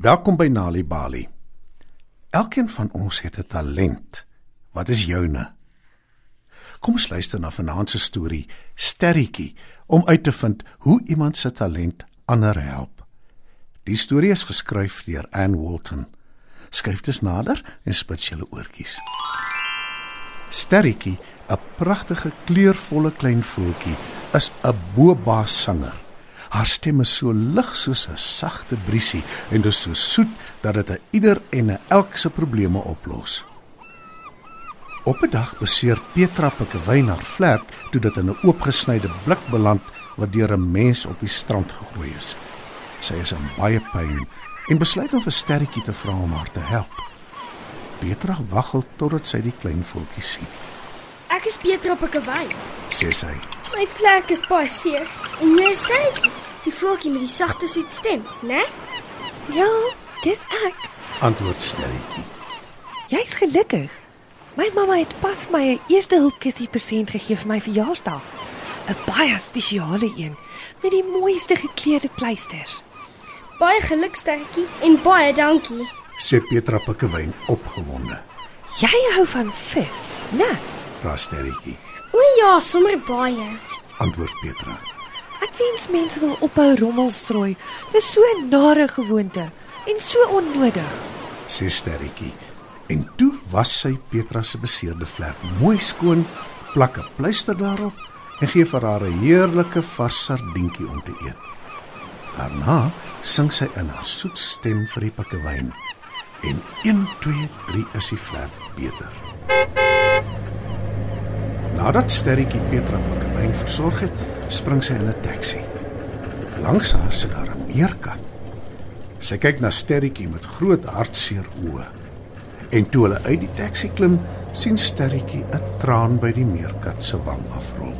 Welkom by Nali Bali. Elkeen van ons het 'n talent. Wat is joune? Kom ons luister na vanaand se storie, Sterretjie, om uit te vind hoe iemand se talent ander help. Die storie is geskryf deur Anne Walton. Skryf dit nader en spits julle oortjies. Sterretjie, 'n pragtige kleurvolle klein voeltjie, is 'n boba sanger. Haar stem is so lig soos 'n sagte briesie en dit is so soet dat dit 'n ieder en 'n elk se probleme oplos. Op 'n dag beseer Petra Pikkewyn haar vlek toe dit in 'n oopgesnyde blik beland wat deur 'n mens op die strand gegooi is. Sy is in baie pyn en besluit om vir Sterretjie te vra om haar te help. Petra waggel totdat sy die klein voeltjie sien. Ek is Petra Pikkewyn. Sê sy: My vlek is baie seer. En jy is sterretjie, die voeltjie met die sagte soet stem, né? Ja, dis ek. Antwoord Sterretjie. Jy's gelukkig. My mamma het pas vir my 'n eerste hulpkussie persent gegee vir my verjaarsdag. 'n Baie spesiale een met die mooiste gekleurde kleisters. Baie geluk sterretjie en baie dankie. Sê Petra Pikkewyn opgewonde. Jy hou van vis, né? Vra Sterretjie. O ja, sommer baie. Antwoord Petra. Ek wens mense wil ophou rommel strooi. Dis so 'n nare gewoonte en so onnodig. Sê Sterretjie. En toe was sy Petra se beseerde vlek mooi skoon, plak 'n pleister daarop en gee vir haar 'n heerlike vars sardientjie om te eet. Daarna sing sy in haar soet stem vir die pikkewyn. En 1 2 3 is die vlek beter. Nadat Sterretjie Petra pikkewyn versorg het, spring sy in 'n taxi. Langs haar sit daar 'n meerkat. Sy kyk na Sterretjie met groot hartseer oë. En toe hulle uit die taxi klim, sien Sterretjie 'n traan by die meerkat se wang afrol.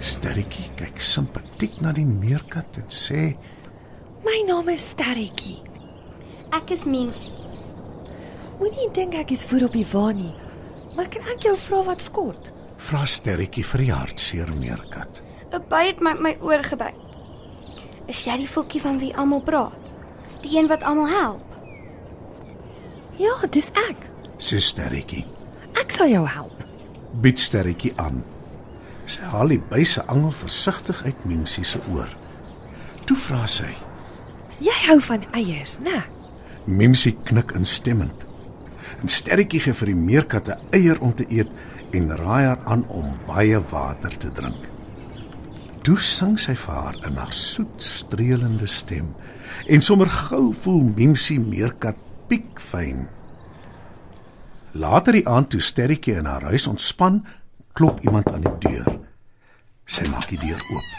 Sterretjie kyk simpatiek na die meerkat en sê: My naam is Sterretjie. Ek is mens. Moenie dink ek is voor op die wa nie. Maar kan ek jou vra wat skort? "Vra Sterretjie vir die hartseer meerkat." 'n By het my my oor gebyt. Is jy die voeltjie van wie almal praat? Die een wat almal help? Ja, dis ek. Sê Sterretjie. Ek sal jou help. Bied Sterretjie aan. Sy haal die byse angel versigtig uit Mimsie se oor. Toe vra sy: Jy hou van eiers, né? Mimsie knik instemmend. En Sterretjie gee vir die meerkat 'n eier om te eet en raai haar aan om baie water te drink. Toe sing sy vir haar in haar soet streelende stem en sommer gou voel Mimsie meerkat piekfyn. Later die aand toe Sterretjie in haar huis ontspan, klop iemand aan die deur. Sy maak die deur oop,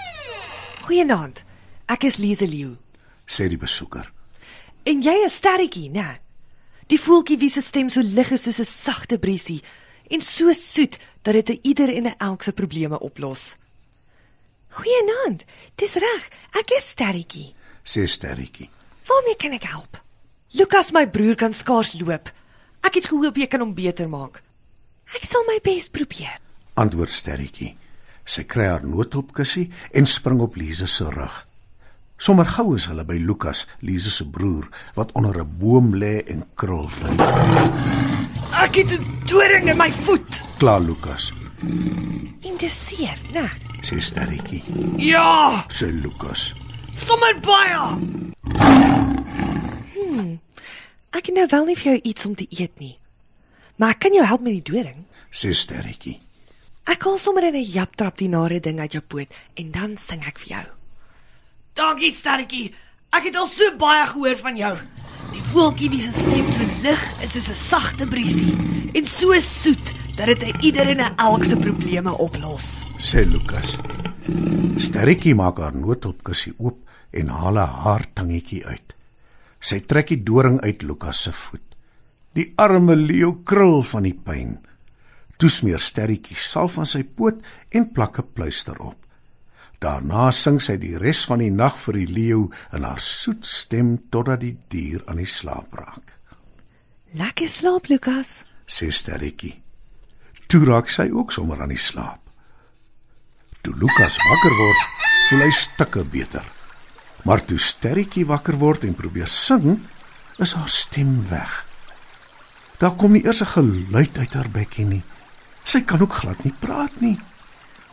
Goeienaand. Ek is Lize Leeu. sê die besoeker. En jy is Sterretjie, né? Die voeltjie wie se stem so lig is soos 'n sagte briesie en so soet dat dit 'n ieder en 'n elk se probleme oplos. Goeienaand. Dis reg. Ek is Sterretjie. Sê Sterretjie. Waarmee kan ek help? Lukas, my broer kan skaars loop. Ek het gehoop jy kan hom beter maak. Ek sal my bes probeer. Antwoord Sterretjie. Sy kry haar noodhulpkussie en spring op Lize se rug. Sommer gou is hulle by Lukas, Lize se broer, wat onder 'n boom lê en krul vir. Ek het 'n doring in my voet. Klaar Lukas, En dis seer, né? Sê Sterretjie. Ja, Sê Lukas. sommer baie. Hmm. Ek het nou wel nie vir jou iets om te eet nie. Maar ek kan jou help met die doring. Sê Sterretjie. Ek haal sommer in 'n japtrap die nare ding uit jou poot en dan sing ek vir jou. Dankie sterretjie. Ek het al so baie gehoor van jou. Die voeltjie wie se stem so lig is soos 'n sagte briesie en so soet dat dit 'n ieder en elk se probleme oplos. Sê Lukas. Sterretjie maak haar noodhulpkussie oop en haal 'n haartangetjie uit. Sy trek die doring uit Lukas se voet. Die arme leeu krul van die pyn. Toe smeer Sterretjie salf aan sy poot en plak 'n pleister op. Daarna sing sy die res van die nag vir die leeu in haar soet stem totdat die dier aan die slaap raak. Lekker slaap, Lukas. Sê Sterretjie. Toe raak sy ook sommer aan die slaap. Toe Lukas wakker word, voel hy stukke beter. Maar toe Sterretjie wakker word en probeer sing, is haar stem weg. Daar kom nie eers 'n geluid uit haar bekkie nie. Sy kan ook glad nie praat nie.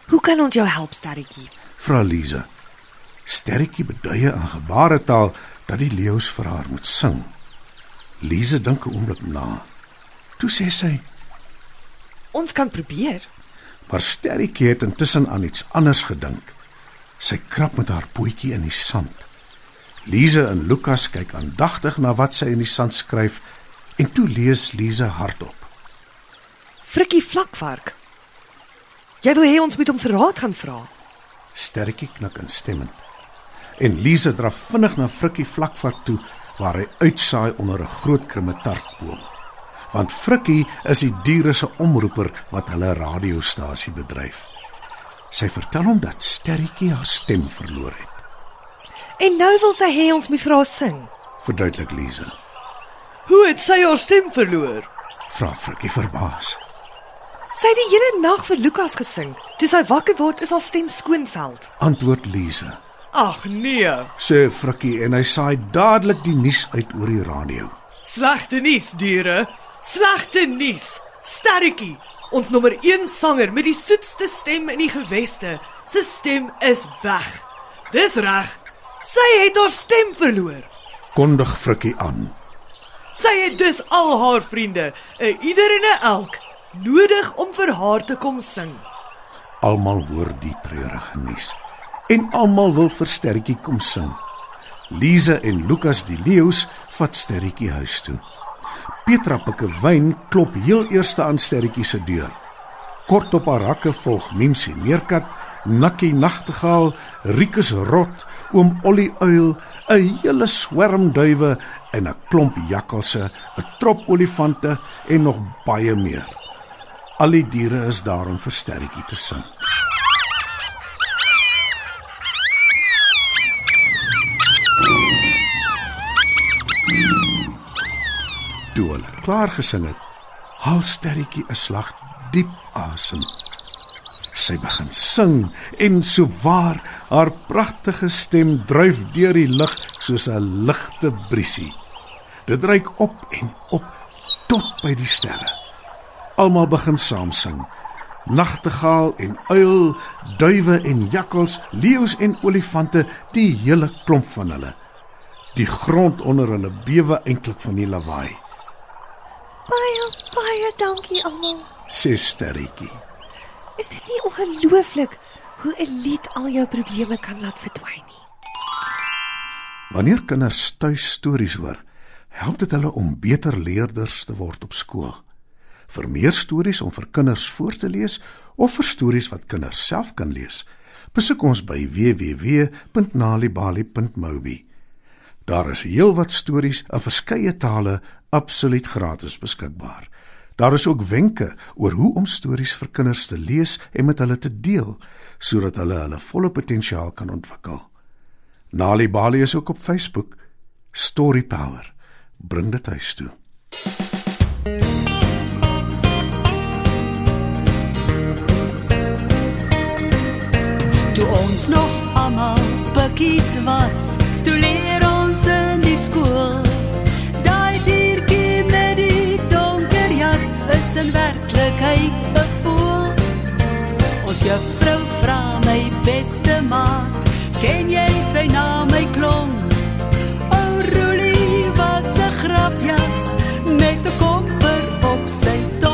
Hoe kan ons jou help, Sterretjie? Vra Lize. Sterretjie beduie in gebaretaal dat die leeu's vir haar moet sing. Lize dink 'n oomblik na. Toe sê sy: Ons kan probeer. Maar Sterretjie het intussen aan iets anders gedink. Sy krap met haar pootjie in die sand. Lize en Lukas kyk aandagtig na wat sy in die sand skryf en toe lees Lize hardop. Frikkie vlakvark. Jy wil hê ons moet hom vir raad gaan vra. Sterretjie knik instemmend. En Lize draf vinnig na Frikkie vlakvat toe waar hy uitsaai onder 'n groot krummetartboom. Want Frikkie is die diere se omroeper wat hulle radiostasie bedryf. Sy vertel hom dat Sterretjie haar stem verloor het. En nou wil sy hê ons moet vir haar sing. Verduidelik Lize. Hoe het sy haar stem verloor? Vra Frikkie verbaas. Sy het die hele nag vir Lukas gesing. Toe sy wakker word, is haar stem skoonveld. Antwoord Lize. Ag nee. Sê Frikkie en hy saai dadelik die nuus uit oor die radio. Slegte nuus, diere. Slegte nuus. Sterretjie, ons nommer 1 sanger met die soetste stem in die geweste, sy stem is weg. Dis reg. Sy het haar stem verloor. Kondig Frikkie aan. Sy het dus al haar vriende, 'n ieder en 'n elk, nodig om vir haar te kom sing. Almal hoor die treurige nuus en almal wil vir Sterretjie kom sing. Lize en Lukas die leeu's vat Sterretjie huis toe. Petra Pikkewyn klop heel eers aan Sterretjie se deur. Kort op haar rakke volg Mimsie Meerkat, Nakkie Nagtegaal, Rikus Rot, Oom Ollie Uil, 'n hele swerm duwe en 'n klomp jakkalse, 'n trop olifante en nog baie meer. Al die diere is daar om vir Sterretjie te sing. Toe hulle klaar gesing het, haal Sterretjie 'n slag diep asem. Sy begin sing en so waar haar pragtige stem dryf deur die lug soos 'n ligte briesie. Dit reik op en op tot by die sterre. Almal begin saam sing. Nagtegaal en uil, duwe en jakkals, leeu's en olifante, die hele klomp van hulle. Die grond onder hulle bewe eintlik van die lawaai. Baie baie dankie almal. Sê Sterretjie. Is dit nie ongelooflik hoe 'n lied al jou probleme kan laat verdwyn nie? Wanneer kinders tuis stories hoor, help dit hulle om beter leerders te word op skool. Vir meer stories om vir kinders voor te lees of vir stories wat kinders self kan lees, besoek ons by www.nalibali.mobi. Daar is heelwat stories in verskeie tale absoluut gratis beskikbaar. Daar is ook wenke oor hoe om stories vir kinders te lees en met hulle te deel sodat hulle hulle volle potensiaal kan ontwikkel. Nali Bali is ook op Facebook. Story Power. Bring dit huis toe. Toe ons nog almal bikkies was, toe leer ons in die skool. is in werklikheid 'n voël. Ons juffrou vra my beste maat, ken jy sy naam, my klong? O Roelie was 'n grapjas met 'n kopper op sy tong.